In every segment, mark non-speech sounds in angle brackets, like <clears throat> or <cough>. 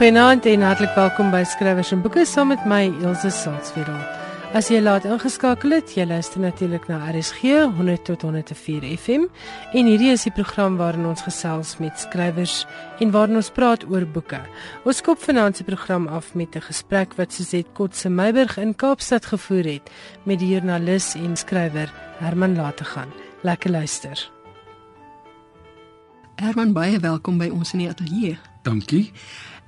Goeienaand en hartlik welkom by Skrywers en Boeke saam met my Elsje Salzwetel. As jy laat ingeskakel het, jy luister natuurlik na RSG 100 tot 104 FM en hierdie is die program waarin ons gesels met skrywers en waarin ons praat oor boeke. Ons skop vanaand se program af met 'n gesprek wat Suzet Kotse Meiburg in Kaapstad gevoer het met die joernalis en skrywer Herman Lategan. Lekker luister. Herman, baie welkom by ons in die ateljee. Dankie.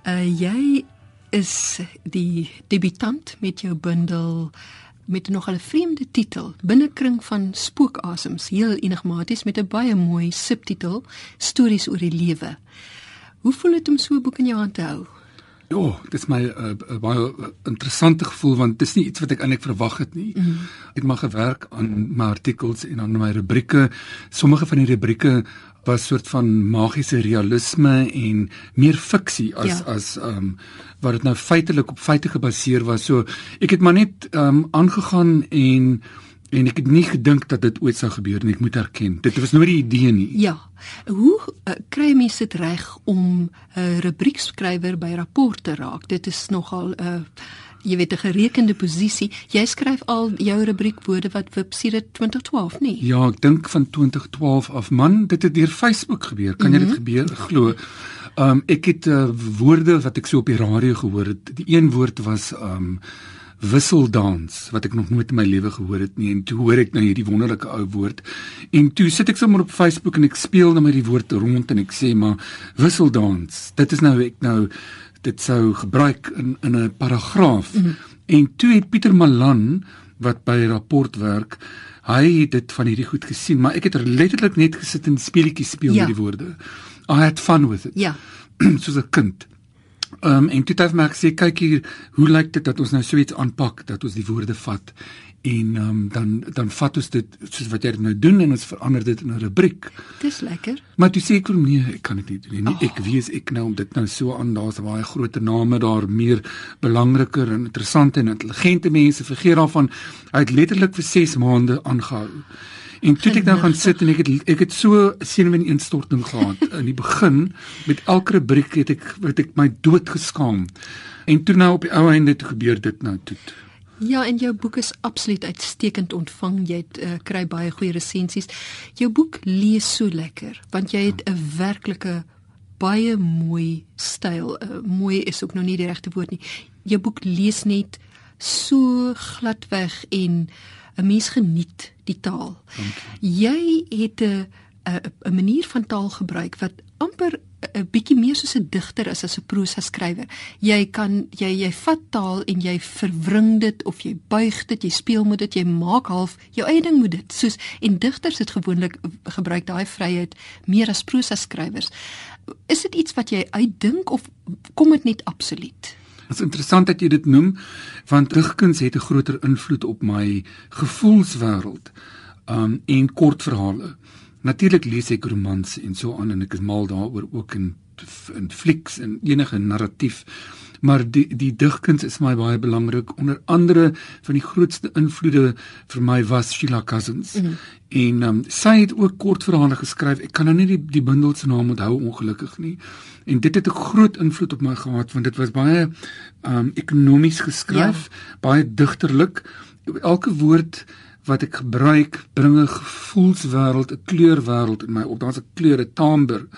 Uh jy is die debutant met jou bundel met nog 'n vreemde titel, Binnekring van spookasems, heel enigmaties met 'n baie mooi subtitel, Stories oor die lewe. Hoe voel dit om so 'n boek in jou hand te hou? Ja, dit is my 'n uh, uh, baie uh, interessante gevoel want dit is nie iets wat ek eintlik verwag het nie. Mm. Ek het maar gewerk aan my artikels en aan my rubrieke. Sommige van die rubrieke was soort van magiese realisme en meer fiksie as ja. as ehm um, wat dit nou feitelik op feite gebaseer was. So ek het maar net ehm um, aangegaan en en ek het nie gedink dat dit ooit sou gebeur nie. Ek moet erken. Dit was nooit die idee nie. Ja. Hoe uh, kry mense dit reg om 'n uh, rubriekskrywer by rapport te raak? Dit is nogal 'n uh, jy weet 'n gerekende posisie. Jy skryf al jou rubriekwoorde wat wip sedert 2012, nie? Ja, ek dink van 2012 af. Man, dit het deur Facebook gebeur. Kan jy dit mhm. gebeur glo? Um, ek het uh, woorde wat ek so op die radio gehoor het. Die een woord was um, wisseldans wat ek nog nooit in my lewe gehoor het nie en toe hoor ek nou hierdie wonderlike ou woord en toe sit ek sommer op Facebook en ek speel net met die woord rond en ek sê maar wisseldans dit is nou ek nou dit sou gebruik in in 'n paragraaf. Mm -hmm. En toe het Pieter Malan wat by rapport werk, hy het dit van hierdie goed gesien, maar ek het er letterlik net gesit en speletjies speel ja. met die woorde. I had fun with it. Ja. <clears throat> Soos 'n kind. Ehm um, en toe het hy vir my gesê kyk hier, hoe lyk dit dat ons nou so iets aanpak dat ons die woorde vat en um, dan dan vat ons dit soos wat jy dit nou doen en ons verander dit in 'n rubriek. Dis lekker. Maar jy sê ek wil nee, ek kan dit nie doen nie. Oh. Ek weet ek nou om dit nou so aan daar's baie groot name daar, meer belangriker en interessante en intelligente mense vergeet daarvan. Hy het letterlik vir 6 maande aangehou. En toe ek nou gaan sit en ek het ek het so senuwee instorting gehad <laughs> in die begin met elke rubriek het ek het ek my dood geskaam. En toe nou op die ou einde toe gebeur dit nou toe. Ja, en jou boek is absoluut uitstekend ontvang. Jy het uh, kry baie goeie resensies. Jou boek lees so lekker want jy het 'n werklike baie mooi styl. Uh, mooi is ook nog nie die regte woord nie. Jou boek lees net so gladweg en 'n mens geniet die taal. Jy het 'n 'n manier van taal gebruik wat amper 'n bietjie meer soos 'n digter as as 'n prosa skrywer. Jy kan jy jy vat taal en jy verwring dit of jy buig dit, jy speel met dit, jy maak half jou eie ding met dit. Soos en digters het gewoonlik gebruik daai vryheid meer as prosa skrywers. Is dit iets wat jy uitdink of kom dit net absoluut? Dit is interessant dat jy dit noem want digkuns het 'n groter invloed op my gevoelswêreld um en kortverhale. Natuurlik lees ek romans en so aan en ek is mal daaroor ook in in flieks en enige narratief. Maar die die digkuns is my baie belangrik. Onder andere van die grootste invloede vir my was Sheila Cousins. Mm. En um, sy het ook kortverhale geskryf. Ek kan nou nie die die bundel se naam onthou ongelukkig nie. En dit het 'n groot invloed op my gehad want dit was baie um ekonomies geskryf, ja. baie digterlik. Elke woord wat ek gebruik bring 'n gevoelswêreld, 'n kleurwêreld in my op. Daar's 'n kleure timbre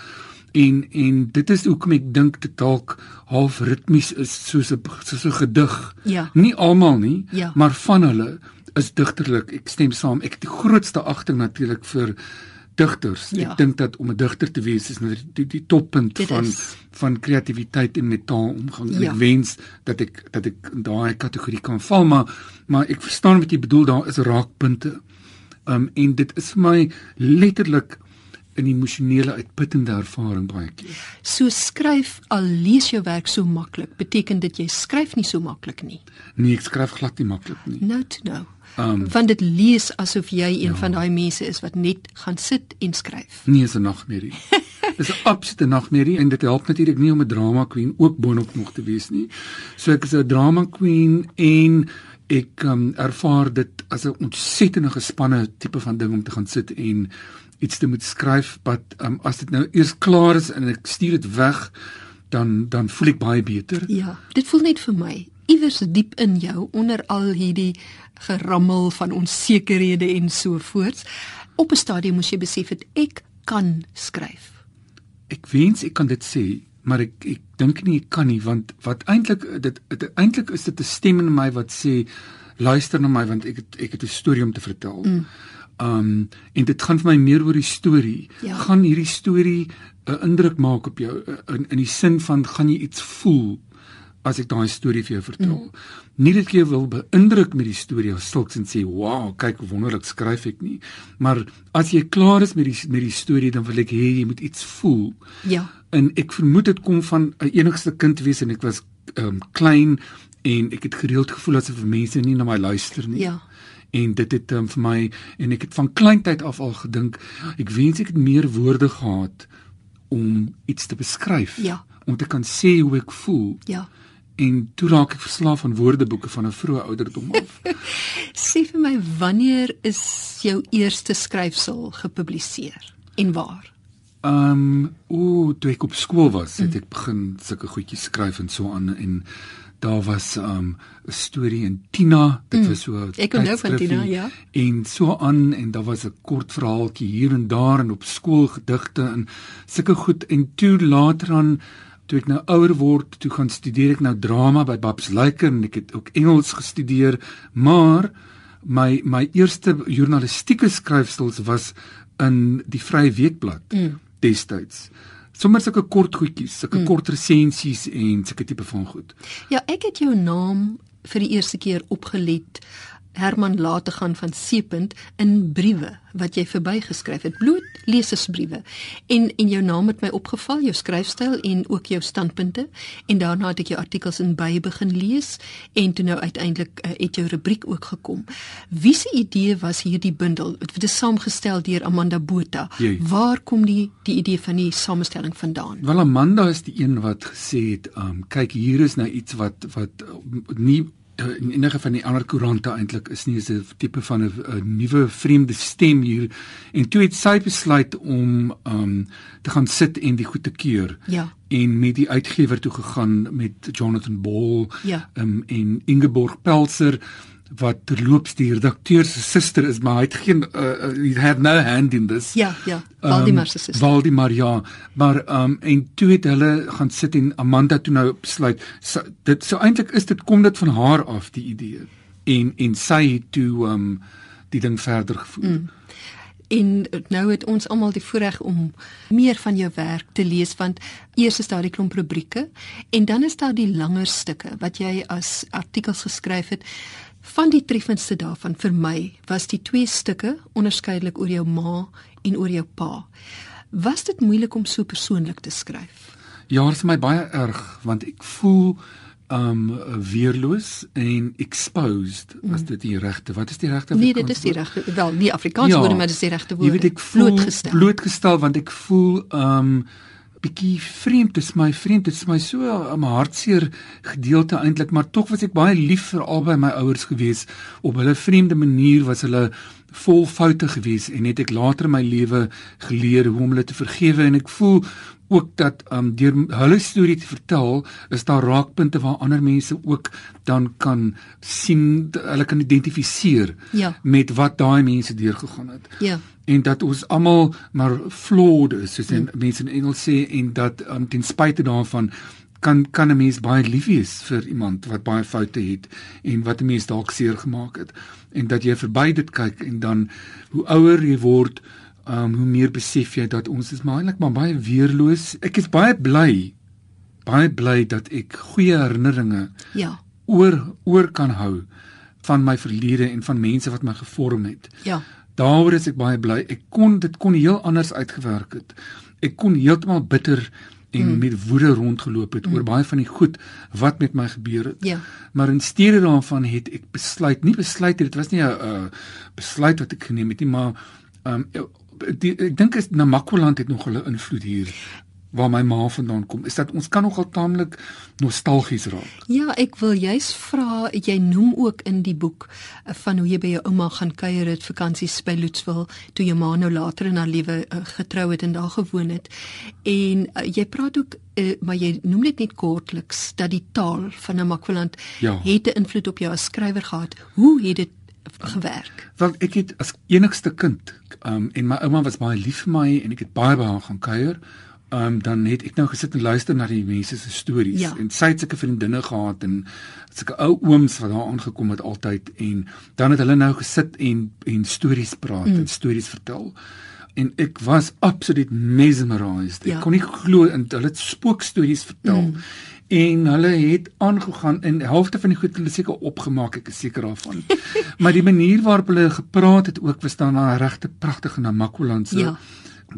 en en dit is hoekom ek dink dit dalk half ritmies is soos 'n soos 'n gedig. Ja. Nie almal nie, ja. maar van hulle is digterlik. Ek stem saam. Ek het die grootste agting natuurlik vir digters. Ja. Ek dink dat om 'n digter te wees is nou die die toppunt Dit van is. van kreatiwiteit en met taal omgang. Ja. Ek wens dat ek dat ek in daai kategorie kan val, maar maar ek verstaan wat jy bedoel. Daar is raakpunte. Um en dit is vir my letterlik 'n emosionele uitputtende ervaring baie keer. So skryf al lees jou werk so maklik, beteken dit jy skryf nie so maklik nie. Nee, ek skryf glad nie maklik nie. Nou to know. Um, want dit lees asof jy een ja. van daai mense is wat net gaan sit en skryf. Nee, is 'n nagmerrie. <laughs> Dis 'n absolute nagmerrie en dit help natuurlik nie om 'n drama queen ook boonop nog te wees nie. So ek is 'n drama queen en ek um, ervaar dit as 'n ontsettende gespanne tipe van ding om te gaan sit en iets te moet skryf wat um, as dit nou eers klaar is en ek stuur dit weg dan dan voel ek baie beter. Ja, dit voel net vir my iewers diep in jou onder al hierdie gerammel van onsekerhede en so voorts. Op 'n stadium moes jy besef het ek kan skryf. Ek wens ek kan dit sê, maar ek ek dink nie ek kan nie want wat eintlik dit eintlik is dit 'n stem in my wat sê luister na my want ek het, ek het 'n storie om te vertel. Mm. Um en dit gaan vir my meer oor die storie. Ja. Gaan hierdie storie 'n indruk maak op jou in in die sin van gaan jy iets voel as ek daai storie vir jou vertel. Mm. Nie dat ek jou wil beïndruk met die storie of sulks en sê, "Wow, kyk hoe wonderlik skryf ek nie." Maar as jy klaar is met die met die storie, dan wil ek hê jy moet iets voel. Ja. En ek vermoed dit kom van 'n enigste kind wees en ek was um klein en ek het gereeld gevoel asof mense nie na my luister nie. Ja. En dit het um, vir my en ek het van kleintyd af al gedink ek wens ek het meer woorde gehad om iets te beskryf. Ja. Om te kan sê hoe ek voel. Ja. En toe raak ek verslaaf aan woordeboeke van 'n vroeë ouderdom af. <laughs> sê vir my wanneer is jou eerste skryfsel gepubliseer en waar? Ehm, um, o, toe ek op skool was, het ek begin sulke goedjies skryf en so aan en daar was 'n um, storie in Tina, dit mm. was so Ek onthou van Tina, ja. En so aan en daar was 'n kort verhaaltjie hier en daar en op skool gedigte en sulke goed en toe later aan toe ek nou ouer word, toe gaan studeer ek nou drama by Babs Lyker en ek het ook Engels gestudeer, maar my my eerste journalistieke skryfstels was in die Vrye Weekblad mm. destyds sommer sulke kort goedjies, sulke mm. kort resensies en sulke tipe van goed. Ja, ek het jou naam vir die eerste keer opgelet Herman laat te gaan van Seepunt in briewe wat jy verbygeskryf het. Bloot lesersbriewe en en jou naam het my opgeval jou skryfstyl en ook jou standpunte. En daarna het ek jou artikels in by begin lees en toe nou uiteindelik uh, het jou rubriek ook gekom. Wie se idee was hierdie bundel? Dit is saamgestel deur Amanda Botha. Jee. waar kom die die idee van die samestelling vandaan? Wel Amanda is die een wat gesê het um, kyk hier is nou iets wat wat nie Eh, in enige van die ander koerante eintlik is nie 'n tipe van 'n nuwe vreemde stem hier en toe het sy besluit om um te gaan sit en die goed te keur. Ja. En met die uitgewer toe gegaan met Jonathan Ball ja. um en Ingeborg Pelser wat terloops die redakteur se suster is, maar hy het geen uh, uh, he had no hand in this. Ja, ja. Valdemar se um, suster. Valdemar ja, maar um en toe het hulle gaan sit en Amanda toe nou besluit so, dit so eintlik is dit kom dit van haar af die idee. En en sy het toe um die ding verder gevoer. Mm. En nou het ons almal die voorreg om meer van jou werk te lees want eers is daar die klomp rubrieke en dan is daar die langer stukke wat jy as artikels geskryf het Van die treffendste daarvan vir my was die twee stukke onderskeidelik oor jou ma en oor jou pa. Was dit moeilik om so persoonlik te skryf? Ja, dit is my baie erg want ek voel um weerloos en exposed as mm. dit die regte wat is die regte Nee dit is die regte wel nie Afrikaans ja, woorde maar dit is die regte woorde Jy weet ek voel blootgestel blootgestel want ek voel um bietjie vreemd, dit is my vreemd, dit is my so 'n hartseer gedeelte eintlik, maar tog was ek baie lief vir albei my ouers gewees. Op hulle vreemde manier was hulle vol foute gewees en het ek later in my lewe geleer hoe om hulle te vergewe en ek voel ook dat um deur hulle storie te vertel is daar raakpunte waar ander mense ook dan kan sien hulle kan identifiseer ja. met wat daai mense deurgegaan het. Ja. En dat ons almal maar flawed is soos ja. mense in Engels sê en dat um, ten spyte daarvan kan kan 'n mens baie lief wees vir iemand wat baie foute het en wat 'n mens dalk seer gemaak het en dat jy verby dit kyk en dan hoe ouer jy word um, hoe meer besef jy dat ons is maar eintlik maar baie weerloos. Ek is baie bly baie bly dat ek goeie herinneringe ja oor oor kan hou van my verlede en van mense wat my gevorm het. Ja. Daaroor is ek baie bly. Ek kon dit kon heel anders uitgewerk het. Ek kon heeltemal bitter en mm. met woede rondgeloop het mm. oor baie van die goed wat met my gebeur het. Ja. Maar in steede daarvan het ek besluit, nie besluit dit was nie 'n besluit wat ek geneem het nie, maar um, die, ek dink is Namakwaland het nog hulle invloed hier waar my ma vandaan kom, is dat ons kan nogal taamlik nostalgies raak. Ja, ek wil juis vra, jy noem ook in die boek uh, van hoe jy by jou ouma gaan kuier het vakansies by Loetswil toe jou ma nou later in haar lewe uh, getrou het en daar gewoon het. En uh, jy praat ook uh, maar jy noem dit net kortliks dat die taal van Namakwaland Ja. het 'n invloed op jou as skrywer gehad. Hoe het dit gewerk? Want ek het as enigste kind, um en my ouma was baie lief vir my en ek het baie by haar gaan kuier. Um dan het ek nou gesit en luister na die mense se stories Ja. en sy het sulke vriendinne gehad en sulke ou ooms wat daar aangekom het altyd en dan het hulle nou gesit en en stories praat mm. en stories vertel. En ek was absoluut mesmerized. Ek Ja. kon nie glo en hulle het spookstories vertel. Mm. En hulle het aangegaan en helfte van die goed het hulle seker opgemaak, ek is seker daarvan. <laughs> maar die manier waarop hulle gepraat het ook was dan 'n regte pragtige Namakolandse Ja.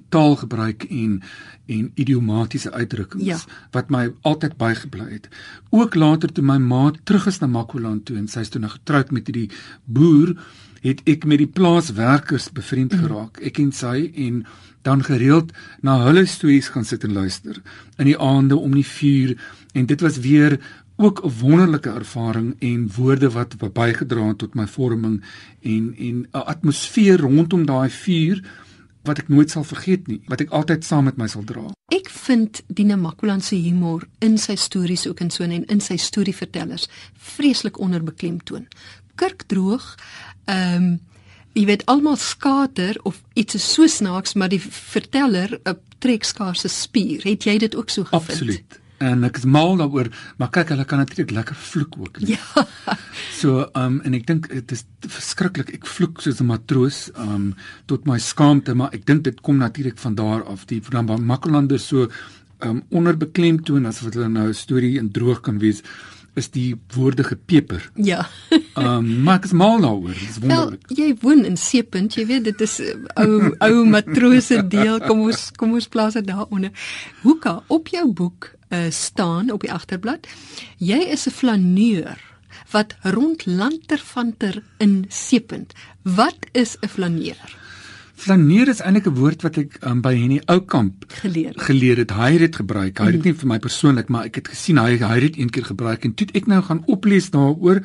taalgebruik en en idiomatiese uitdrukkings Ja. wat my altyd bygebly het. Ook later toe my ma terug is na Makoland toe en sy is toe nou getroud met hierdie boer, het ek met die plaaswerkers bevriend Mhm. geraak. Ek en sy en dan gereeld na hulle stories gaan sit en luister in die aande om die vuur en dit was weer ook 'n wonderlike ervaring en woorde wat bygedra het tot my vorming en en 'n atmosfeer rondom daai vuur wat ek nooit sal vergeet nie, wat ek altyd saam met my sal dra. Ek vind die Namakwaland se humor in sy stories ook in so en in sy storievertellers vreeslik onderbeklemtoon. Kurkdroog, ehm um, jy weet almal skater of iets is so snaaks, maar die verteller 'n trek skaars 'n spier. Het jy dit ook so gevind? Absoluut. En ek is mal daaroor, maar kyk, hulle kan natuurlik lekker vloek ook. nie. Ja. <laughs> So, um en ek dink dit is verskriklik. Ek vloek soos 'n matroos um tot my skaamte, maar ek dink dit kom natuurlik van daar af. Die dan Makkelanders so um onderbeklemtoon asof hulle nou 'n storie in droog kan wees, is die woorde gepeper. Ja. Um <laughs> maar ek is mal daaroor. Dit is Wel, wonderlik. jy woon in Seepunt, jy weet dit is uh, ou ou matrose deel. Kom ons kom ons plaas dit daaronder. Hoeka op jou boek uh, staan op die agterblad. Jy is 'n flaneur wat rond lanterfanter in Seepunt. Wat is 'n flaneur? Flaneer is eintlik 'n woord wat ek um, by Henny Oukamp Geleer. geleer het. Hy het dit gebruik. Hy het dit nie vir my persoonlik, maar ek het gesien hy hy het dit een keer gebruik en toe ek nou gaan oplees daaroor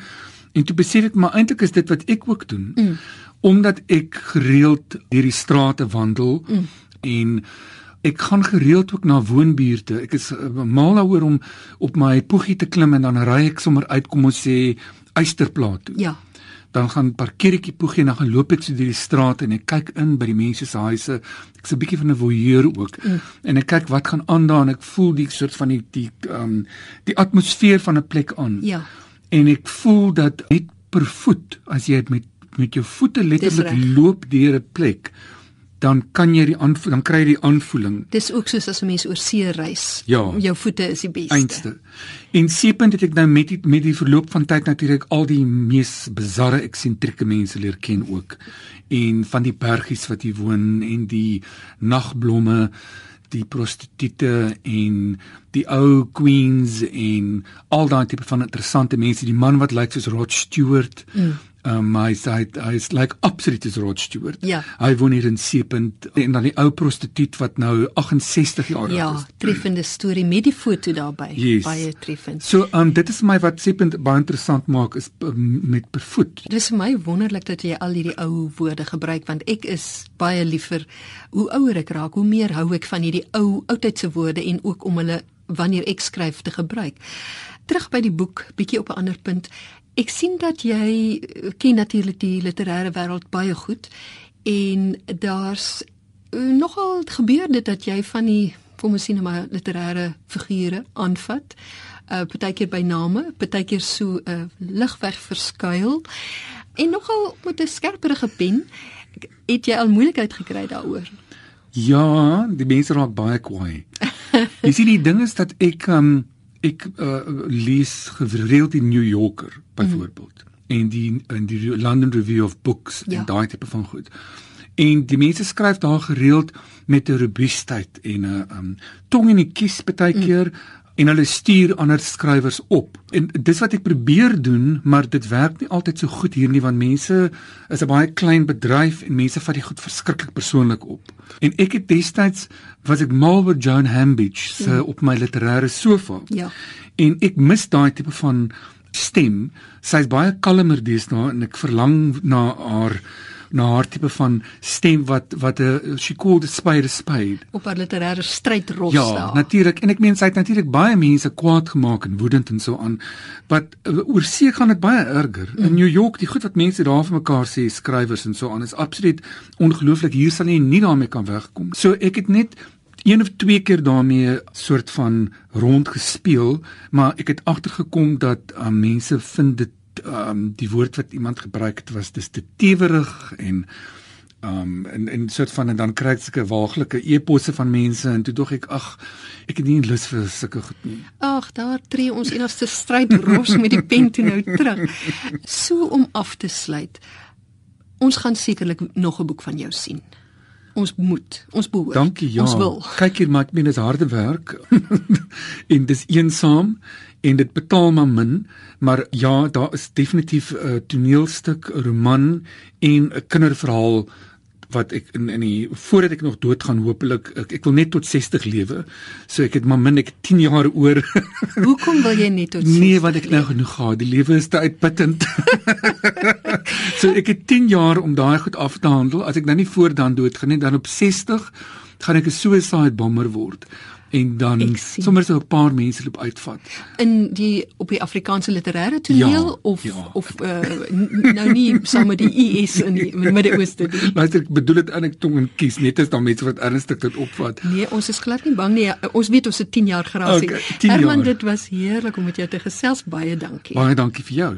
en toe besef ek maar eintlik is dit wat ek ook doen. Mm. Omdat ek gereeld deur die strate wandel mm. en ek gaan gereeld ook na woonbuurte. Ek is uh, mal daaroor om op my poegie te klim en dan ry ek sommer uit kom ons sê Eysterplaas toe Ja. dan gaan parkeer ek die poegie en dan gaan loop ek so deur die strate en ek kyk in by die mense se huise. Ek's 'n bietjie van 'n voyeur ook. Mm. En ek kyk wat gaan aan daar en ek voel die soort van die die ehm um, die atmosfeer van 'n plek aan. Ja. En ek voel dat net per voet as jy met met jou voete letterlik loop deur 'n plek, dan kan jy die aanvo- dan kry jy die aanvoeling Dis ook soos as 'n mens oor see reis. Ja. Jou voete is die beste. Einste. En seepunt het ek nou met die met die verloop van tyd natuurlik al die mees bizarre eksentrieke mense leer ken ook. En van die bergies wat hier woon en die nagblomme, die prostituie en die ou queens en al daai tipe van interessante mense, die man wat lyk soos Rod Stewart. Mm. Um, hy sê hy, hy is like absoluut as Rod Stewart. Ja. Hy woon hier in Seepunt en dan die ou prostituut wat nou 68 jaar oud Ja, is. treffende storie met die foto daarbey. Yes. Baie treffend. So, um dit is vir my wat Seepunt baie interessant maak is um, met per voet. Dit is vir my wonderlik dat jy al hierdie ou woorde gebruik want ek is baie liever hoe ouer ek raak, hoe meer hou ek van hierdie ou oudtydse woorde en ook om hulle wanneer ek skryf te gebruik. Terug by die boek, bietjie op 'n ander punt. Ek sien dat jy eh, ken natuurlik die literêre wêreld baie goed en daar's eh, nogal gebeur dit dat jy van die kom ons sien nou maar literêre figure aanvat. Uh partykeer by name, partykeer so 'n uh, ligweg verskuil en nogal met 'n skerperige pen. Het jy al moeilikheid gekry daaroor? Ja, die mense raak baie kwaai. <laughs> Jy sien die ding is dat ek um ek uh, lees gereeld die New Yorker byvoorbeeld mm. en die en die London Review of Books Ja. en daai tipe van goed. En die mense skryf daar gereeld met 'n robuustheid en 'n um, tong in die kies baie keer. En hulle stuur ander skrywers op. En dis wat ek probeer doen, maar dit werk nie altyd so goed hier nie want mense is 'n baie klein bedryf en mense vat dit goed verskriklik persoonlik op. En ek het destyds was ek mal oor Joan Hambidge se mm. op my literêre sofa. Ja. En ek mis daai tipe van stem. Sy's baie kalmer deesdae en ek verlang na haar na haar tipe van stem wat wat 'n she called a spade a spade op haar literêre strydros ja, daar. Ja, natuurlik en ek meen sy het natuurlik baie mense kwaad gemaak en woedend en so aan. Wat uh, oor see gaan dit baie erger. Mm. In New York, die goed wat mense daar vir mekaar sê, skrywers en so aan is absoluut ongelooflik. Hier sal jy nie daarmee kan wegkom. So ek het net een of twee keer daarmee soort van rond gespeel, maar ek het agtergekom dat uh, mense vind dit um, die woord wat iemand gebruik het was dis te tewerig en um en en soort van en dan kry ek sulke waaglike eposse van mense en toe dog ek ag ek het nie lus vir sulke goed nie. Ag daar tree ons enigste stryd ros met die pen toe nou terug. So om af te sluit. Ons gaan sekerlik nog 'n boek van jou sien. Ons moet, ons behoort. Dankie ja. Ons wil. Kyk hier maar ek meen dis harde werk <laughs> en dis eensaam en dit betaal maar min, maar ja, daar is definitief 'n toneelstuk, 'n roman en 'n kinderverhaal wat ek in in die voordat ek nog dood gaan hopelik ek, ek wil net tot 60 lewe. So ek het maar min ek 10 jaar oor. <laughs> Hoekom wil jy net tot 60? Nee, wat ek nou genoeg gehad. Die lewe is te uitputtend. <laughs> so ek het 10 jaar om daai goed af te handel. As ek nou nie voor dan dood gaan nie, dan op 60 gaan ek 'n suicide bomber word en dan sommer so 'n paar mense loop uitvat. In die op die Afrikaanse literêre toneel ja, of ja. of uh, nou nie saam met die IS in die Midde-Ooste nie. <laughs> Maar ek bedoel dit aan ek tong en kies net as dan mense wat ernstig dit opvat. Nee, ons is glad nie bang nie. Ons weet ons het 10 jaar grasie. Okay, Herman, dit was heerlik om met jou te gesels. Baie dankie. Baie dankie vir jou.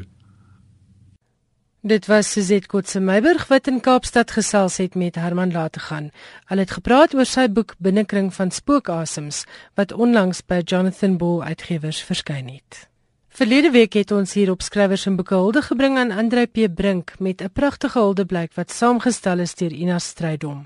Dit was Suzette Kotse Meiburg wat in Kaapstad gesels het met Herman Lategan. Hulle het gepraat oor sy boek Binnekring van Spookasems wat onlangs by Jonathan Ball Uitgewers verskyn het. Verlede week het ons hier op skrywers en boeke hulde gebring aan Andre P Brink met 'n pragtige huldeblyk wat saamgestel is deur Ina Strydom.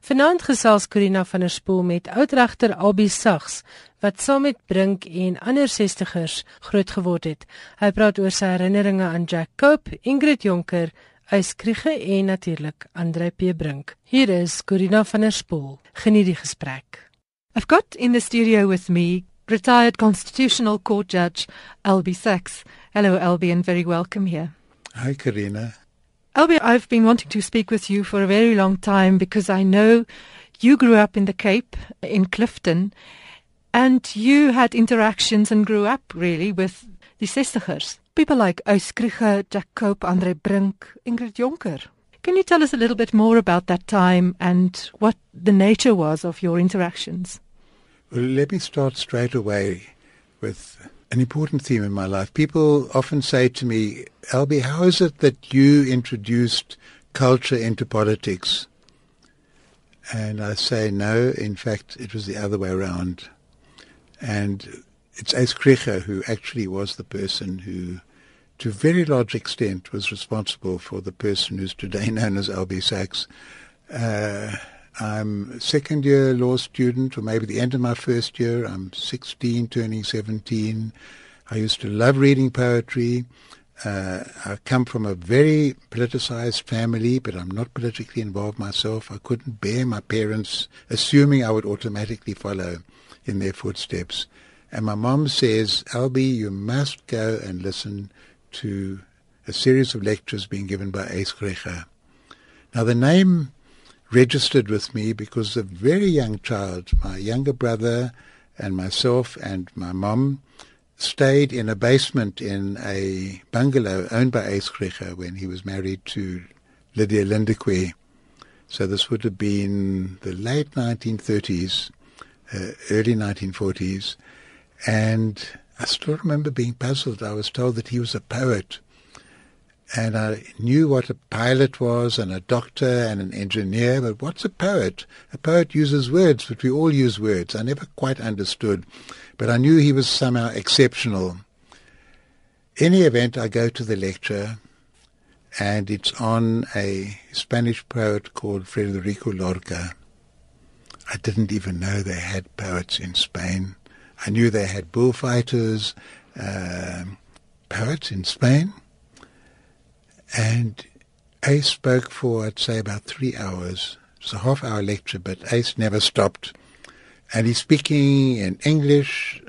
Vanaand gesels Corina van der Spool met oudregter Albie Sags wat saam met Brink en ander 60ers groot geword het. Hy praat oor sy herinneringe aan Jack Cope, Ingrid Jonker, Eyskriege en natuurlik Andre P Brink. Hier is Corina van der Spool. Geniet die gesprek. I've got in the studio with me retired constitutional court judge Albie Sags. Hello Albie and very welcome here. Hi Corina. Albie, I've been wanting to speak with you for a very long time because I know you grew up in the Cape, in Clifton, and you had interactions and grew up really with the Sestigers. People like Ous Krieger, Jack Cope, Andre Brink, Ingrid Jonker. Can you tell us a little bit more about that time and what the nature was of your interactions? Well, let me start straight away with an important theme in my life. People often say to me, Albie, how is it that you introduced culture into politics? And I say, no, in fact, it was the other way around. And it's Ace Krieger who actually was the person who, to a very large extent, was responsible for the person who's today known as Albie Sachs. Uh, I'm a second year law student, or maybe the end of my first year. I'm 16, turning 17. I used to love reading poetry. Uh, I come from a very politicized family, but I'm not politically involved myself. I couldn't bear my parents assuming I would automatically follow in their footsteps. And my mom says, Albie, you must go and listen to a series of lectures being given by Ace. Now, the name registered with me because a very young child, my younger brother and myself and my mom, stayed in a basement in a bungalow owned by Ace when he was married to Lydia Lindeque. So this would have been the late 1930s, uh, early 1940s. And I still remember being puzzled. I was told that he was a poet and I knew what a pilot was and a doctor and an engineer, but what's a poet? A poet uses words, but we all use words. I never quite understood, but I knew he was somehow exceptional. Any event, I go to the lecture, and it's on a Spanish poet called Federico Lorca. I didn't even know they had poets in Spain. I knew they had bullfighters, uh, poets in Spain. And Ace spoke for, I'd say, about three hours. It was a half hour lecture, but Ace never stopped. And he's speaking in English,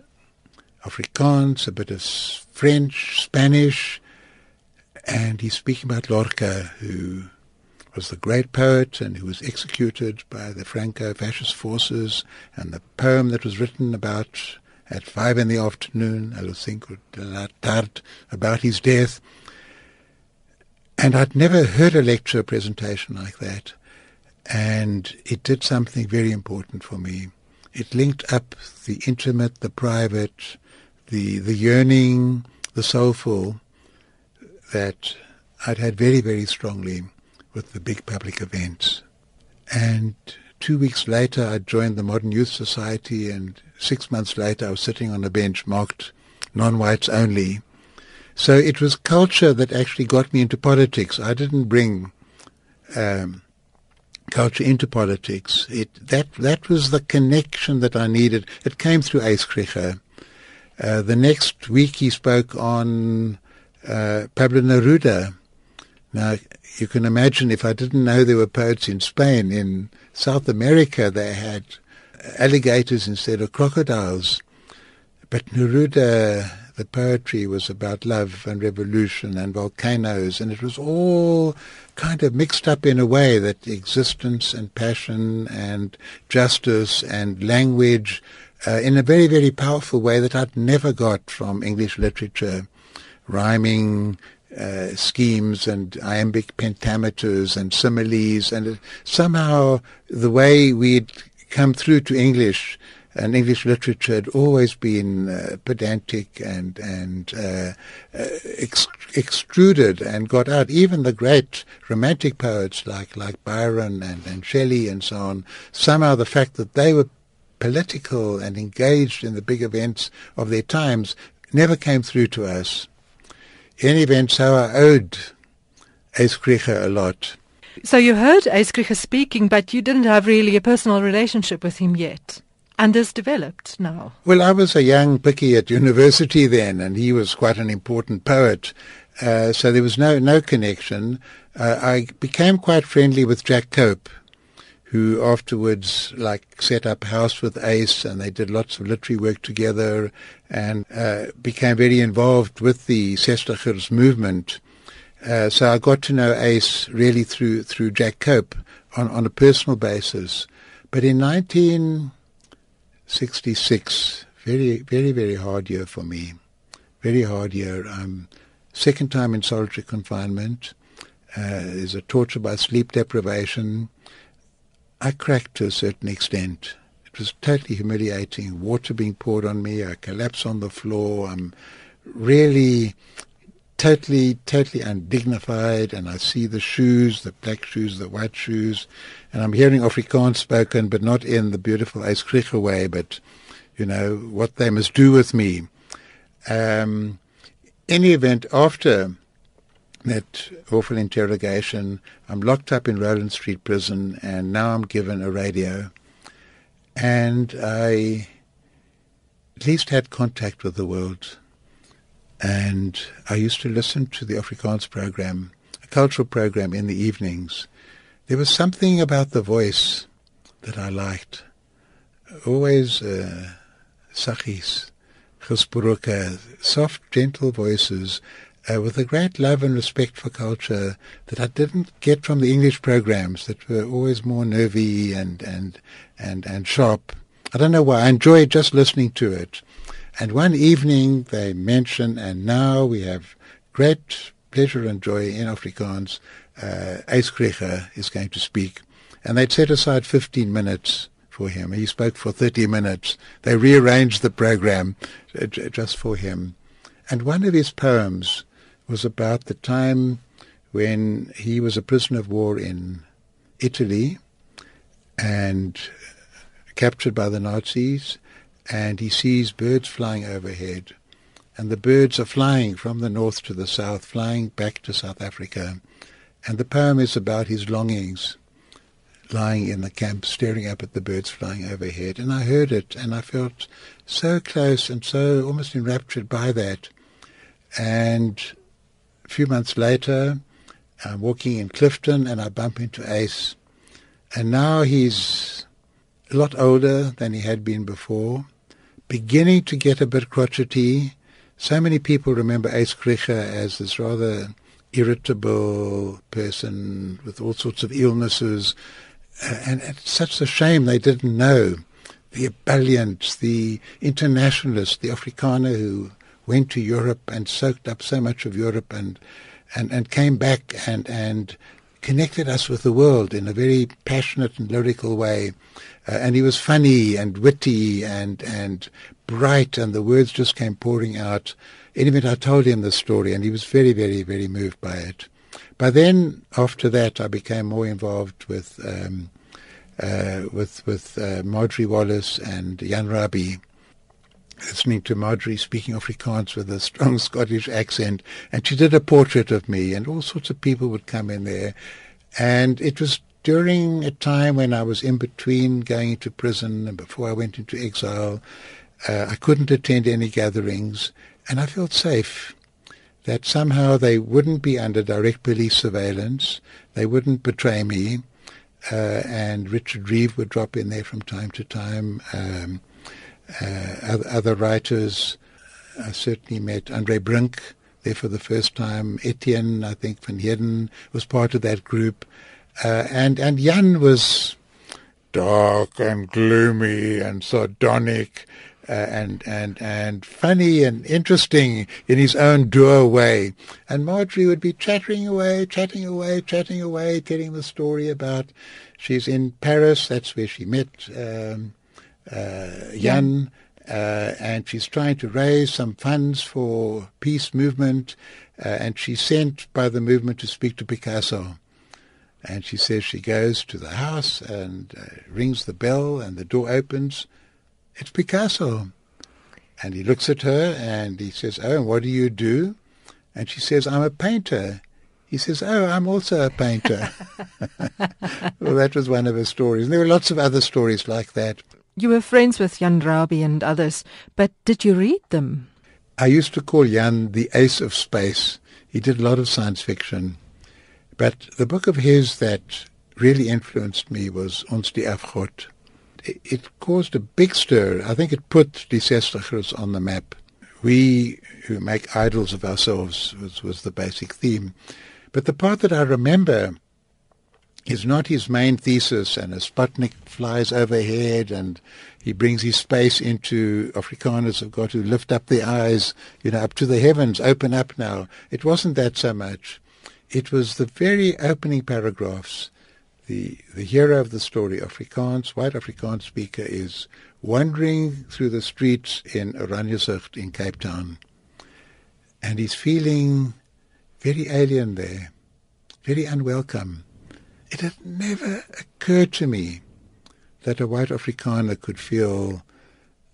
Afrikaans, a bit of French, Spanish, and he's speaking about Lorca, who was the great poet and who was executed by the Franco-fascist forces, and the poem that was written about at five in the afternoon, a los cinco de la tarde, about his death. And I'd never heard a lecture presentation like that. And it did something very important for me. It linked up the intimate, the private, the, the yearning, the soulful that I'd had very, very strongly with the big public events. And two weeks later, I joined the Modern Youth Society, and six months later, I was sitting on a bench marked non-whites only. So it was culture that actually got me into politics. I didn't bring um, culture into politics. It that that was the connection that I needed. It came through Ace. Uh, the next week, he spoke on uh, Pablo Neruda. Now, you can imagine if I didn't know there were poets in Spain, in South America they had alligators instead of crocodiles. But Neruda, the poetry was about love and revolution and volcanoes, and it was all kind of mixed up in a way that existence and passion and justice and language uh, in a very, very powerful way that I'd never got from English literature, rhyming, uh, schemes and iambic pentameters and similes, and somehow the way we'd come through to English and English literature had always been uh, pedantic and and uh, uh, ex- extruded and got out. Even the great romantic poets like like Byron and, and Shelley and so on. Somehow the fact that they were political and engaged in the big events of their times never came through to us in any event, so I owed Krige a lot. So you heard Krige speaking, but you didn't have really a personal relationship with him yet. And this developed now. Well, I was a young picky at university then, and he was quite an important poet. Uh, so there was no no connection. Uh, I became quite friendly with Jack Cope, who afterwards like set up house with Ace and they did lots of literary work together and uh, became very involved with the Sestigers movement. Uh, so I got to know Ace really through through Jack Cope on, on a personal basis. But in 1966, very very very hard year for me, very hard year. I'm second time in solitary confinement. Uh, there's a torture by sleep deprivation I cracked to a certain extent. It was totally humiliating. Water being poured on me. I collapse on the floor. I'm really totally, totally undignified. And I see the shoes, the black shoes, the white shoes. And I'm hearing Afrikaans spoken, but not in the beautiful Eiskriche way, but, you know, what they must do with me. Um, any event, after that awful interrogation. I'm locked up in Rowland Street Prison, and now I'm given a radio. And I at least had contact with the world. And I used to listen to the Afrikaans program, a cultural program in the evenings. There was something about the voice that I liked. Always uh, sachis, soft, gentle voices uh, with a great love and respect for culture that I didn't get from the English programs that were always more nervy and, and, and, and sharp. I don't know why. I enjoyed just listening to it. And one evening they mentioned, and now we have great pleasure and joy in Afrikaans, uh, is going to speak. And they'd set aside 15 minutes for him. He spoke for 30 minutes. They rearranged the program uh, just for him. And one of his poems was about the time when he was a prisoner of war in Italy and captured by the Nazis, and he sees birds flying overhead. And the birds are flying from the north to the south, flying back to South Africa. And the poem is about his longings, lying in the camp, staring up at the birds flying overhead. And I heard it, and I felt so close and so almost enraptured by that. And a few months later, I'm walking in Clifton, and I bump into Ace. And now he's a lot older than he had been before, beginning to get a bit crotchety. So many people remember Ace Krieger as this rather irritable person with all sorts of illnesses and it's such a shame they didn't know the ebullient, the internationalist, the Afrikaner who went to Europe and soaked up so much of Europe and and, and came back and, and connected us with the world in a very passionate and lyrical way. Uh, and he was funny and witty and and bright, and the words just came pouring out. Anyway, I told him the story, and he was very, very, very moved by it. But then after that, I became more involved with um, uh, with with uh, Marjorie Wallace and Jan Rabie, listening to Marjorie speaking Afrikaans with a strong <laughs> Scottish accent, and she did a portrait of me, and all sorts of people would come in there, and it was during a time when I was in between going into prison and before I went into exile. Uh, I couldn't attend any gatherings, and I felt safe that somehow they wouldn't be under direct police surveillance, they wouldn't betray me, uh, and Richard Reeve would drop in there from time to time. Um, uh, other, writers, I certainly met Andre Brink there for the first time. Etienne, I think, van Heerden was part of that group. Uh, and, and Jan was dark and gloomy and sardonic uh, and and and funny and interesting in his own dour way. And Marjorie would be chattering away, chatting away, chatting away, telling the story about she's in Paris. That's where she met um, uh, Jan. Uh, and she's trying to raise some funds for peace movement, uh, and she's sent by the movement to speak to Picasso. And she says she goes to the house and uh, rings the bell, and the door opens, it's Picasso. And he looks at her and he says, Oh, and what do you do? And she says, I'm a painter. He says, Oh, I'm also a painter. <laughs> well, that was one of her stories. And there were lots of other stories like that. You were friends with Jan Rabie and others, but did you read them? I used to call Jan the ace of space. He did a lot of science fiction. But the book of his that really influenced me was Ons die Afgod it caused a big stir. I think it put Sestigers on the map. We who make idols of ourselves was, was the basic theme. But the part that I remember is not his main thesis and a Sputnik flies overhead and he brings his space into Afrikaners have got to lift up their eyes, you know, up to the heavens, open up now. It wasn't that so much. It was the very opening paragraphs the, the hero of the story, Afrikaans, white Afrikaans speaker, is wandering through the streets in Oranjezicht in Cape Town. And he's feeling very alien there, very unwelcome. It had never occurred to me that a white Afrikaner could feel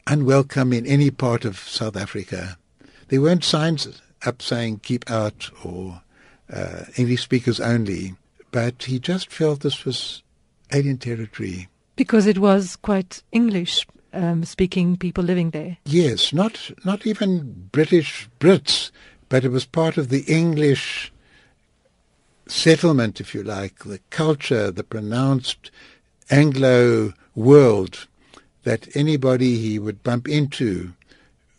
unwelcome in any part of South Africa. There weren't signs up saying keep out or uh, English speakers only but he just felt this was alien territory. Because it was quite English um, speaking people living there. Yes, not not even British Brits, but it was part of the English settlement, if you like, the culture, the pronounced Anglo world that anybody he would bump into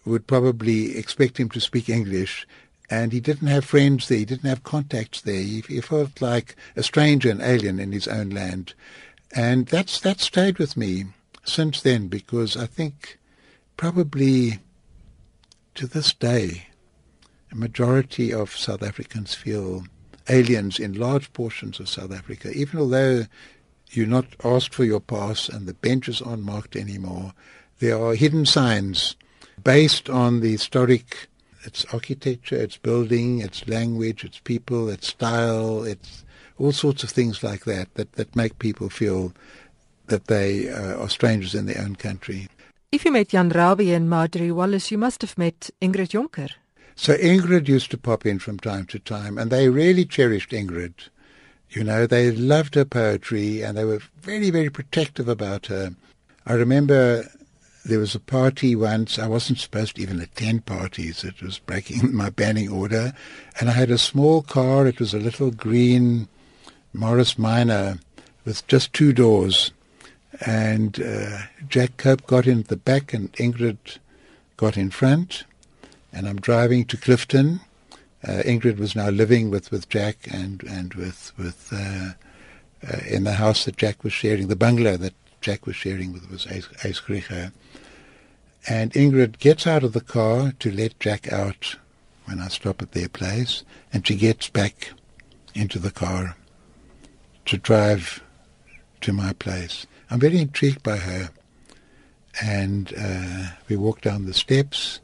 would probably expect him to speak English and he didn't have friends there. He didn't have contacts there. He, he, felt like a stranger and alien in his own land, and that's that stayed with me since then because I think probably to this day, a majority of South Africans feel aliens in large portions of South Africa, even although you're not asked for your pass and the benches aren't marked anymore. There are hidden signs based on the historic its architecture, its building, its language, its people, its style, its all sorts of things like that that, that make people feel that they uh, are strangers in their own country. If you met Jan Rabie and Marjorie Wallace, you must have met Ingrid Jonker. So Ingrid used to pop in from time to time, and they really cherished Ingrid. You know, they loved her poetry and they were very, very protective about her. I remember there was a party once. I wasn't supposed to even attend parties. It was breaking <laughs> my banning order. And I had a small car. It was a little green Morris Minor with just two doors. And uh, Jack Cope got in the back and Ingrid got in front. And I'm driving to Clifton uh, Ingrid was now living with, with Jack and and with with uh, uh, in the house that Jack was sharing, the bungalow that Jack was sharing with was Ace Grieger. And Ingrid gets out of the car to let Jack out when I stop at their place, and she gets back into the car to drive to my place. I'm very intrigued by her. And uh, we walk down the steps,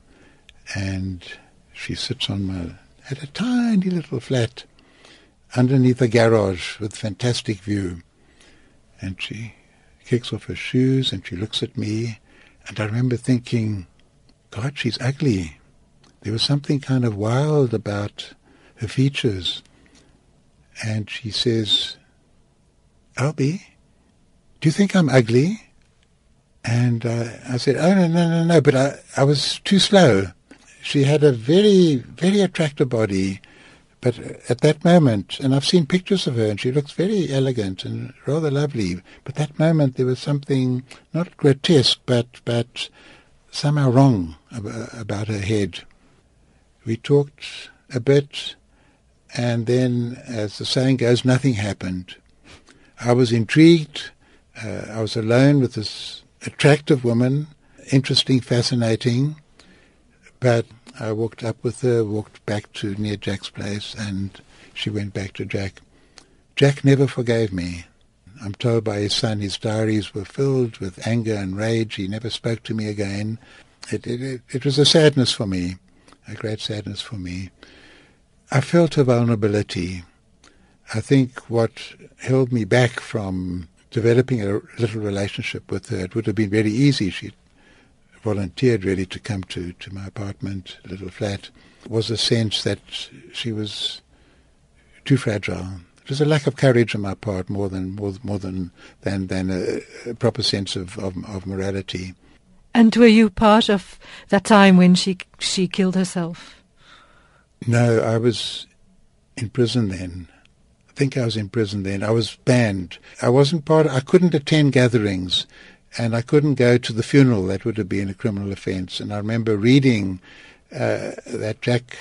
and she sits on my had a tiny little flat underneath a garage with fantastic view. And she kicks off her shoes and she looks at me. And I remember thinking, God, she's ugly. There was something kind of wild about her features. And she says, Albie, do you think I'm ugly? And uh, I said, oh, no, no, no, no, but I, I was too slow she had a very, very attractive body. But at that moment, and I've seen pictures of her, and she looks very elegant and rather lovely. But that moment, there was something not grotesque, but but somehow wrong about her head. We talked a bit, and then, as the saying goes, nothing happened. I was intrigued. Uh, I was alone with this attractive woman, interesting, fascinating. But I walked up with her, walked back to near Jack's place, and she went back to Jack. Jack never forgave me. I'm told by his son his diaries were filled with anger and rage. He never spoke to me again. It, it, it was a sadness for me, a great sadness for me. I felt a vulnerability. I think what held me back from developing a little relationship with her, it would have been very easy. She volunteered really to come to, to my apartment, little flat, was a sense that she was too fragile. It was a lack of courage on my part more than more, more than than than a, a proper sense of, of, of morality. And were you part of that time when she she killed herself? No, I was in prison then. I think I was in prison then. I was banned. I wasn't part. I couldn't attend gatherings and I couldn't go to the funeral. That would have been a criminal offence. And I remember reading uh, that Jack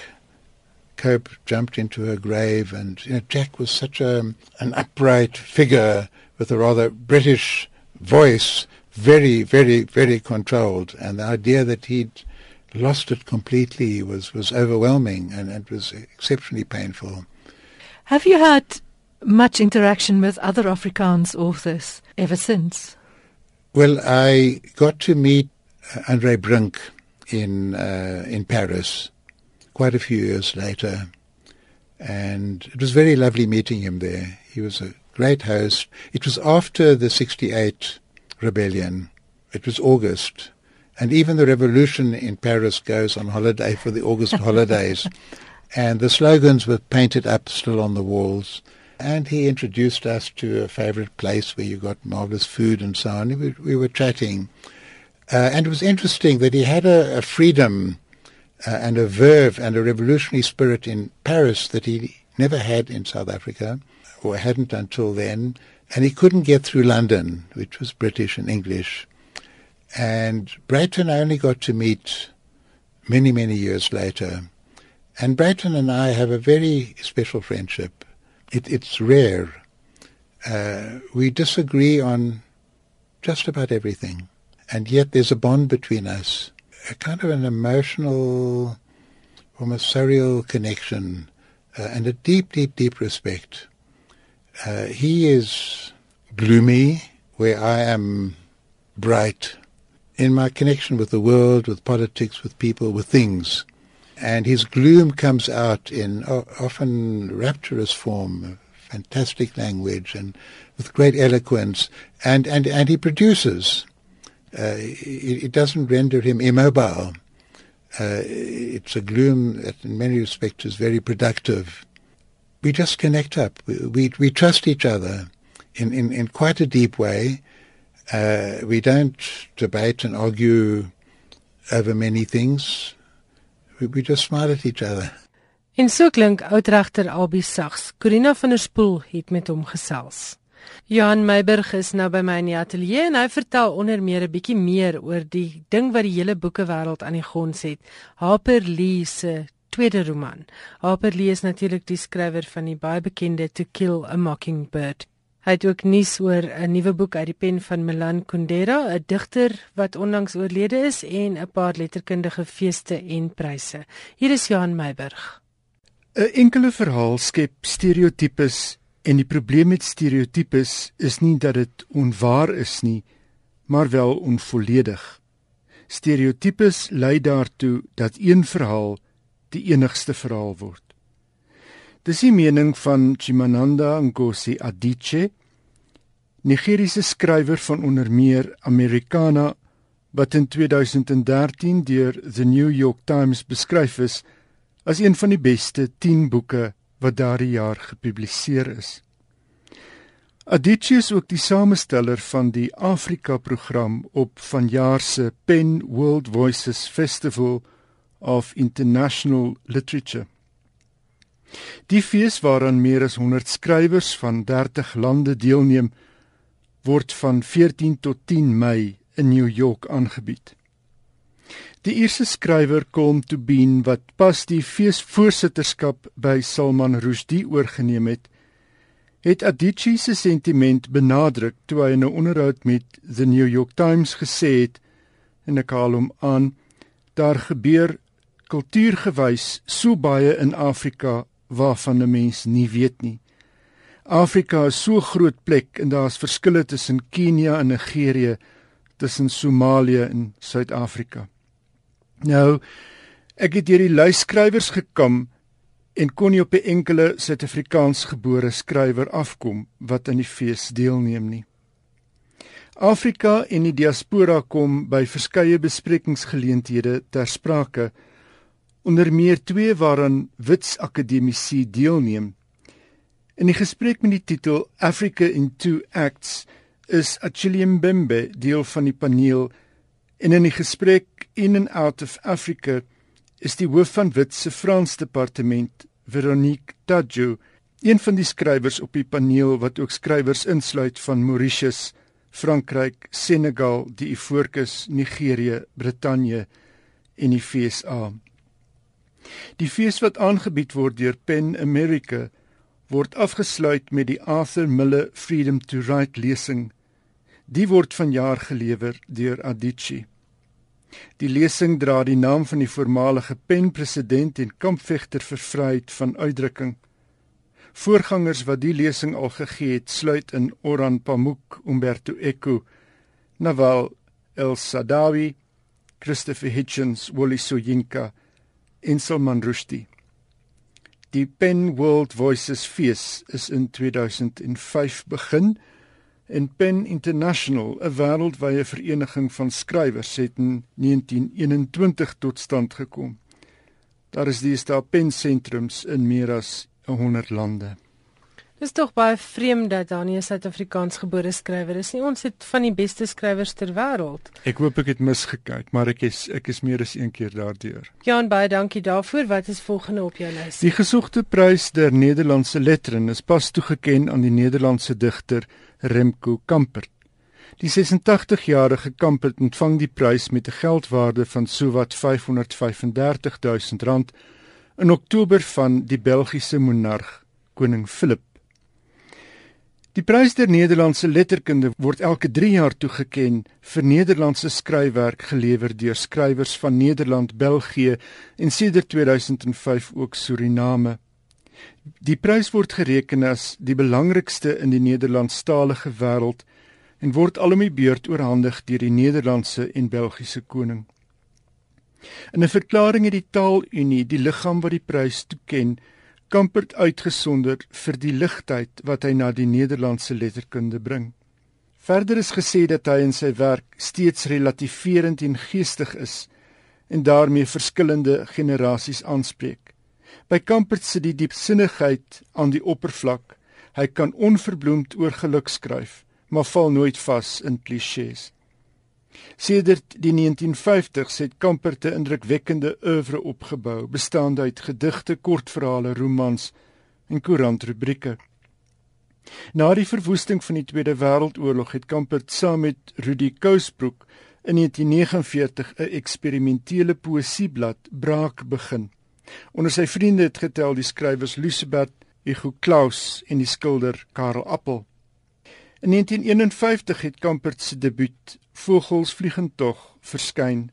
Cope jumped into her grave, and you know, Jack was such a, an upright figure with a rather British voice, very, very, very controlled. And the idea that he'd lost it completely was, was overwhelming, and it was exceptionally painful. Have you had much interaction with other Afrikaans authors ever since? Well, I got to meet uh, Andre Brink in uh, in Paris quite a few years later, and it was very lovely meeting him there. He was a great host. It was after the '68 rebellion. It was August, and even the revolution in Paris goes on holiday for the August holidays, <laughs> and the slogans were painted up still on the walls and he introduced us to a favorite place where you got marvelous food and so on. We, we were chatting. Uh, and it was interesting that he had a, a freedom uh, and a verve and a revolutionary spirit in Paris that he never had in South Africa, or hadn't until then. And he couldn't get through London, which was British and English. And Brayton I only got to meet many, many years later. And Brayton and I have a very special friendship it, it's rare. Uh, we disagree on just about everything, and yet there's a bond between us, a kind of an emotional, almost surreal connection, uh, and a deep, deep, deep respect. Uh, he is gloomy, where I am bright. In my connection with the world, with politics, with people, with things, and his gloom comes out in often rapturous form, fantastic language, and with great eloquence, and, and, and he produces. Uh, it, it, doesn't render him immobile. Uh, it's a gloom that in many respects is very productive. we just connect up. We, we, we trust each other in, in, in quite a deep way. Uh, we don't debate and argue over many things. We, we just smile at each other. En so klink oudregter Albie Sags. Corina van der Spool het met hom gesels. Johan Meiburg is nou by my in die ateljee en hy vertel onder meer 'n bietjie meer oor die ding wat die hele boekewêreld aan die gons het. Harper Lee se tweede roman. Harper Lee is natuurlik die skrywer van die baie bekende To Kill a Mockingbird. Hy het ook nuus oor 'n nuwe boek uit die pen van Milan Kundera, 'n digter wat onlangs oorlede is en 'n paar letterkundige feeste en pryse. Hier is Johan Meiburg. 'n Enkele verhaal skep stereotypes en die probleem met stereotypes is nie dat dit onwaar is nie, maar wel onvolledig. Stereotypes lei daartoe dat een verhaal die enigste verhaal word. Dis die mening van Chimamanda Ngozi Adichie, Nigeriese skrywer van onder meer Americana wat in 2013 deur The New York Times beskryf is as een van die beste 10 boeke wat daardie jaar gepubliseer is. Adichie is ook die samesteller van die Afrika program op vanjaar se Pen World Voices Festival of International Literature. Die fees waaraan meer as 100 skrywers van 30 lande deelneem, word van 14 tot 10 Mei in New York aangebied. Die eerste skrywer kom toe Bean wat pas die feesvoorsitterskap by Salman Rushdie oorgeneem het, het Adichie se sentiment benadruk toe hy in 'n onderhoud met The New York Times gesê het en ek haal hom aan daar gebeur kultuurgewys so baie in Afrika waarvan 'n mens nie weet nie. Afrika is so groot plek en daar's verskille tussen Kenia en Nigerië, tussen Somalië en Suid-Afrika. Nou, ek het hierdie luiskrywers gekam en kon nie op 'n enkele Suid-Afrikaans gebore skrywer afkom wat aan die fees deelneem nie. Afrika en die diaspora kom by verskeie besprekingsgeleenthede ter sprake onder meer twee waaraan wits akademici deelneem. In die gesprek met die titel Africa in Two Acts is Achille Mbembe deel van die paneel en in die gesprek In and Out of Africa is die hoof van Wit se Frans departement Veronique Tadjo een van die skrywers op die paneel wat ook skrywers insluit van Mauritius, Frankryk, Senegal, die Ivoorkus, Nigerië, Brittanje en die FSA. Die fees wat aangebied word deur Pen America word afgesluit met die Arthur Miller Freedom to Write lesing. Die word vanjaar gelewer deur Adichie. Die lesing dra die naam van die voormalige Pen-president en kampvegter vir vryheid van uitdrukking. Voorgangers wat die lesing al gegee het, sluit in Oran Pamuk, Umberto Eco, Nawal El Sadawi, Christopher Hitchens, Wally Soyinka en Salman Rushdie. Die Pen World Voices fees is in 2005 begin en Pen International, 'n wêreldwye vereniging van skrywers, het in 1921 tot stand gekom. Daar is die sta pen sentrums in meer as 100 lande. Dis tog baie vreemd dat daar nie 'n Suid-Afrikaans gebore skrywer is nie. Ons het van die beste skrywers ter wêreld. Ek hoop ek het misgekyk, maar ek is ek is meer as een keer daardeur. Jan, baie dankie daarvoor. Wat is volgende op jou lys? Die gesogte prys der Nederlandse lettere is pas toegekend aan die Nederlandse digter Remko Kampert. Die 86-jarige Kampert ontvang die prys met 'n geldwaarde van sowat 535 000 rand in Oktober van die Belgiese monarg koning Philip Die prys der Nederlandse letterkunde word elke 3 jaar toegekend vir Nederlandse skryfwerk gelewer deur skrywers van Nederland, België en sedert 2005 ook Suriname. Die prys word gereken as die belangrikste in die Nederlandstalige wêreld en word alom die beurt oorhandig deur die Nederlandse en Belgiese koning. In 'n verklaring het die Taalunie, die liggaam wat die prys toeken, Kampert uitgesonder vir die ligtheid wat hy na die Nederlandse letterkunde bring. Verder is gesê dat hy in sy werk steeds relativerend en geestig is en daarmee verskillende generasies aanspreek. By Kampert sit die diepsinnigheid aan die oppervlak. Hy kan onverbloemd oor geluk skryf, maar val nooit vas in klisjées. Sedert die 1950s het Kampert 'n indrukwekkende oeuvre opgebou, bestaande uit gedigte, kortverhale, romans en koerantrubrieke. Na die verwoesting van die Tweede Wêreldoorlog het Kampert saam met Rudy Kousbroek in 1949 'n eksperimentele poesieblad Braak begin. Onder sy vriende het getel die skrywers Lucebert Hugo Claus en die skilder Karel Appel. In 1951 het Kampert se debuut Vogels vliegendtog verskyn.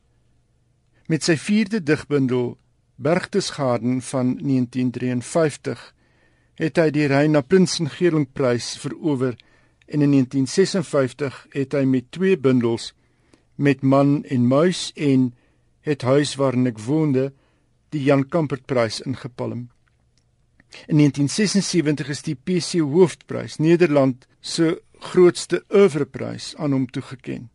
Met sy 4de digbundel Bergtesgaden van 1953 het hy die Reina Prinsengeringprys verower en in 1956 het hy met twee bundels met man en muis en het huis waarin ek woonde die Jan Kampertprys ingepalm. In 1976 is die PC Hoofprys Nederland se grootste oeuvreprys aan hom toegekend.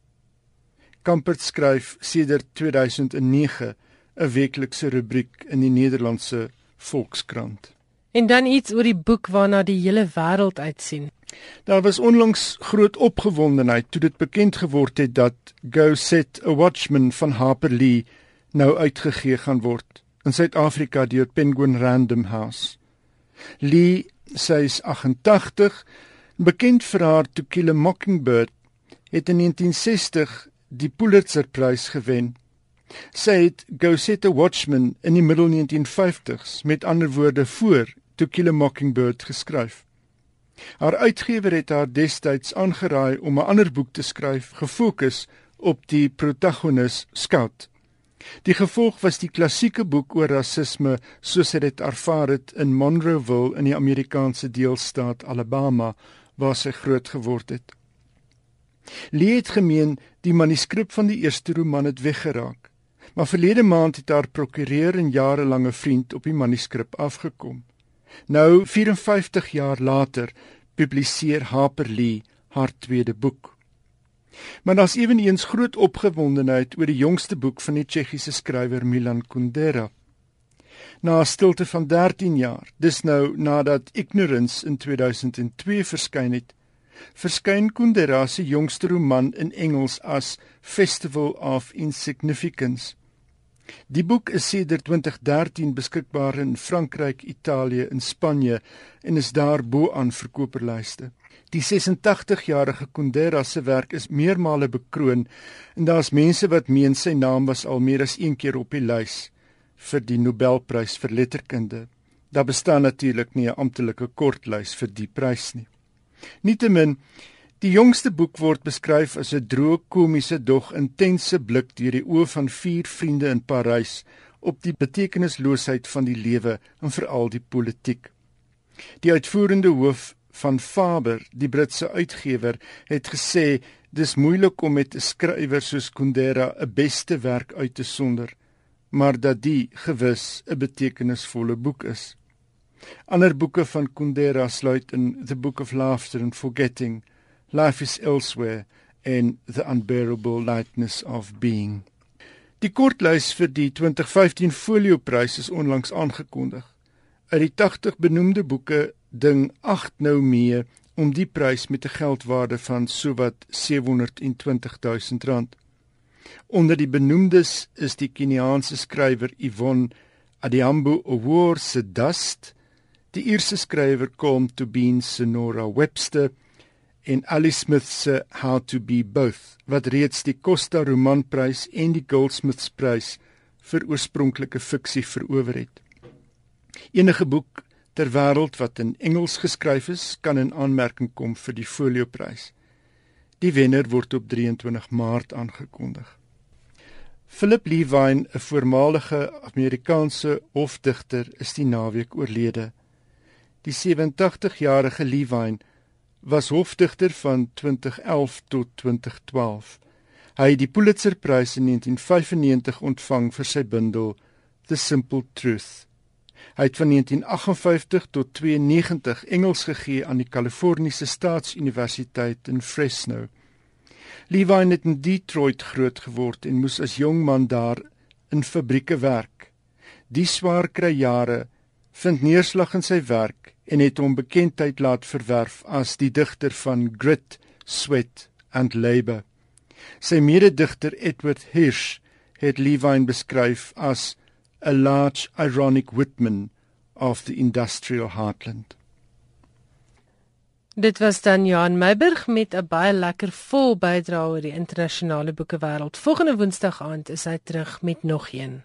Kampert skryf sedert 2009 'n weeklikse rubriek in die Nederlandse Volkskrant. En dan iets oor die boek waarna die hele wêreld uitsien. Daar was onlangs groot opgewondenheid toe dit bekend geword het dat Go Set a Watchman van Harper Lee nou uitgegee gaan word in Suid-Afrika deur Penguin Random House. Lee, sy is 88, bekend vir haar To Kill a Mockingbird, het in 1960 die Pulitzerprys gewen. Sy het Go Set a Watchman in die middel 1950s met ander woorde voor To Kill a Mockingbird geskryf. Haar uitgewer het haar destyds aangeraai om 'n ander boek te skryf gefokus op die protagonis Scout. Die gevolg was die klassieke boek oor rasisme soos hy dit ervaar het in Monroeville in die Amerikaanse deelstaat Alabama waar sy groot geword het. Lee het gemeen die manuskrip van die eerste roman het weggeraak, maar verlede maand het haar prokureur en jarelange vriend op die manuskrip afgekom. Nou 54 jaar later publiseer Harper Lee haar tweede boek. Maar daar's ewenigs groot opgewondenheid oor die jongste boek van die Tsjechiese skrywer Milan Kundera. Na 'n stilte van 13 jaar, dis nou nadat Ignorance in 2002 verskyn het, verskyn Kundera se jongste roman in Engels as Festival of Insignificance. Die boek is sedert 2013 beskikbaar in Frankryk, Italië en Spanje en is daar bo aan verkoperlyste. Die 86-jarige Kundera se werk is meermale bekroon en daar's mense wat meen sy naam was al meer as een keer op die lys vir die Nobelprys vir letterkunde. Daar bestaan natuurlik nie 'n amptelike kortlys vir die prys nie. Nietemin Die jongste boek word beskryf as 'n droë komiese dog intense blik deur die oë van vier vriende in Parys op die betekenisloosheid van die lewe en veral die politiek. Die uitvoerende hoof van Faber, die Britse uitgewer, het gesê dis moeilik om met 'n skrywer soos Kundera 'n beste werk uit te sonder, maar dat die gewis 'n betekenisvolle boek is. Ander boeke van Kundera sluit in The Book of Laughter and Forgetting Life is Elsewhere en The Unbearable Lightness of Being. Die kortlys vir die 2015 Folioprys is onlangs aangekondig. Uit die 80 benoemde boeke ding 8 nou mee om die prys met 'n geldwaarde van sowat 720 000 rand. Onder die benoemdes is die Keniaanse skrywer Yvonne Adhiambo Award se Dust, die Ierse skrywer Colm Tobin Sonora Webster en Ali Smith se How to Be Both wat reeds die Costa Romanprys en die Goldsmiths prys vir oorspronklike fiksie verower het. Enige boek ter wêreld wat in Engels geskryf is, kan in aanmerking kom vir die Folioprys. Die wenner word op 23 Maart aangekondig. Philip Levine, 'n voormalige Amerikaanse hofdigter, is die naweek oorlede. Die 87-jarige Levine was hofdigter van 2011 tot 2012. Hy het die Pulitzerprys in 1995 ontvang vir sy bundel The Simple Truth. Hy het van 1958 tot 92 Engels gegee aan die Kaliforniese Staatsuniversiteit in Fresno. Levine het in Detroit groot geword en moes as jong man daar in fabrieke werk. Die swaar kry jare vind neerslag in sy werk en het hom bekendheid laat verwerf as die digter van Grit, Sweat and Labour. Sy mededigter Edward Hirsch het Levine beskryf as a large ironic Whitman of the industrial heartland. Dit was dan Johan Meiburg met 'n baie lekker vol bydrae oor die internasionale boekewêreld. Volgende Woensdag aand is hy terug met nog een.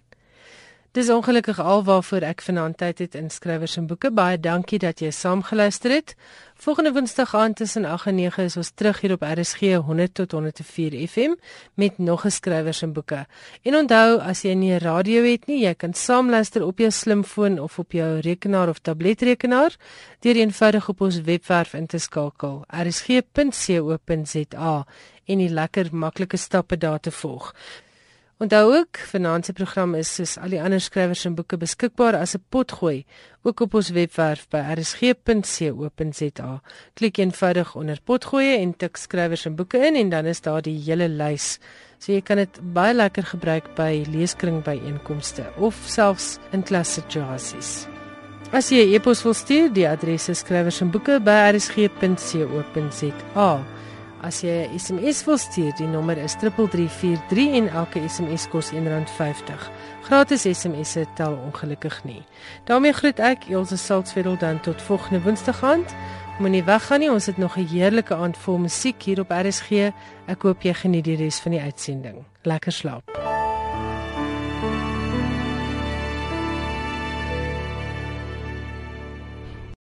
Dis ongelukkig alwaarvoor ek vanaand tyd het in skrywers en boeke. Baie dankie dat jy saamgeluister het. Volgende Woensdag aand tussen 8 en 9 is ons terug hier op RSG 100 tot 104 FM met nog 'n skrywers en boeke. En onthou, as jy nie 'n radio het nie, jy kan saamluister op jou slimfoon of op jou rekenaar of tabletrekenaar deur eenvoudig op ons webwerf in te skakel. rsg.co.za en die lekker maklike stappe daar te volg. Onthou ook, vanaand se program is soos al die ander skrywers en boeke beskikbaar as 'n potgooi ook op ons webwerf by rsg.co.za. Klik eenvoudig onder potgooi en tik skrywers en boeke in en dan is daar die hele lys. So jy kan dit baie lekker gebruik by leeskring by einkomste of selfs in klassituasies. As jy 'n e-pos wil stuur, die adres is skrywers As jy 'n SMS wil stuur, die nommer is 3343 en elke SMS kos R1.50. Gratis SMS'e tel ongelukkig nie. daarmee groet ek Elsje Salzwetel dan tot volgende Woensdag aand. Moenie weggaan nie, ons het nog 'n heerlike aand vol musiek hier op RSG. Ek hoop jy geniet die res van die uitsending. Lekker slaap.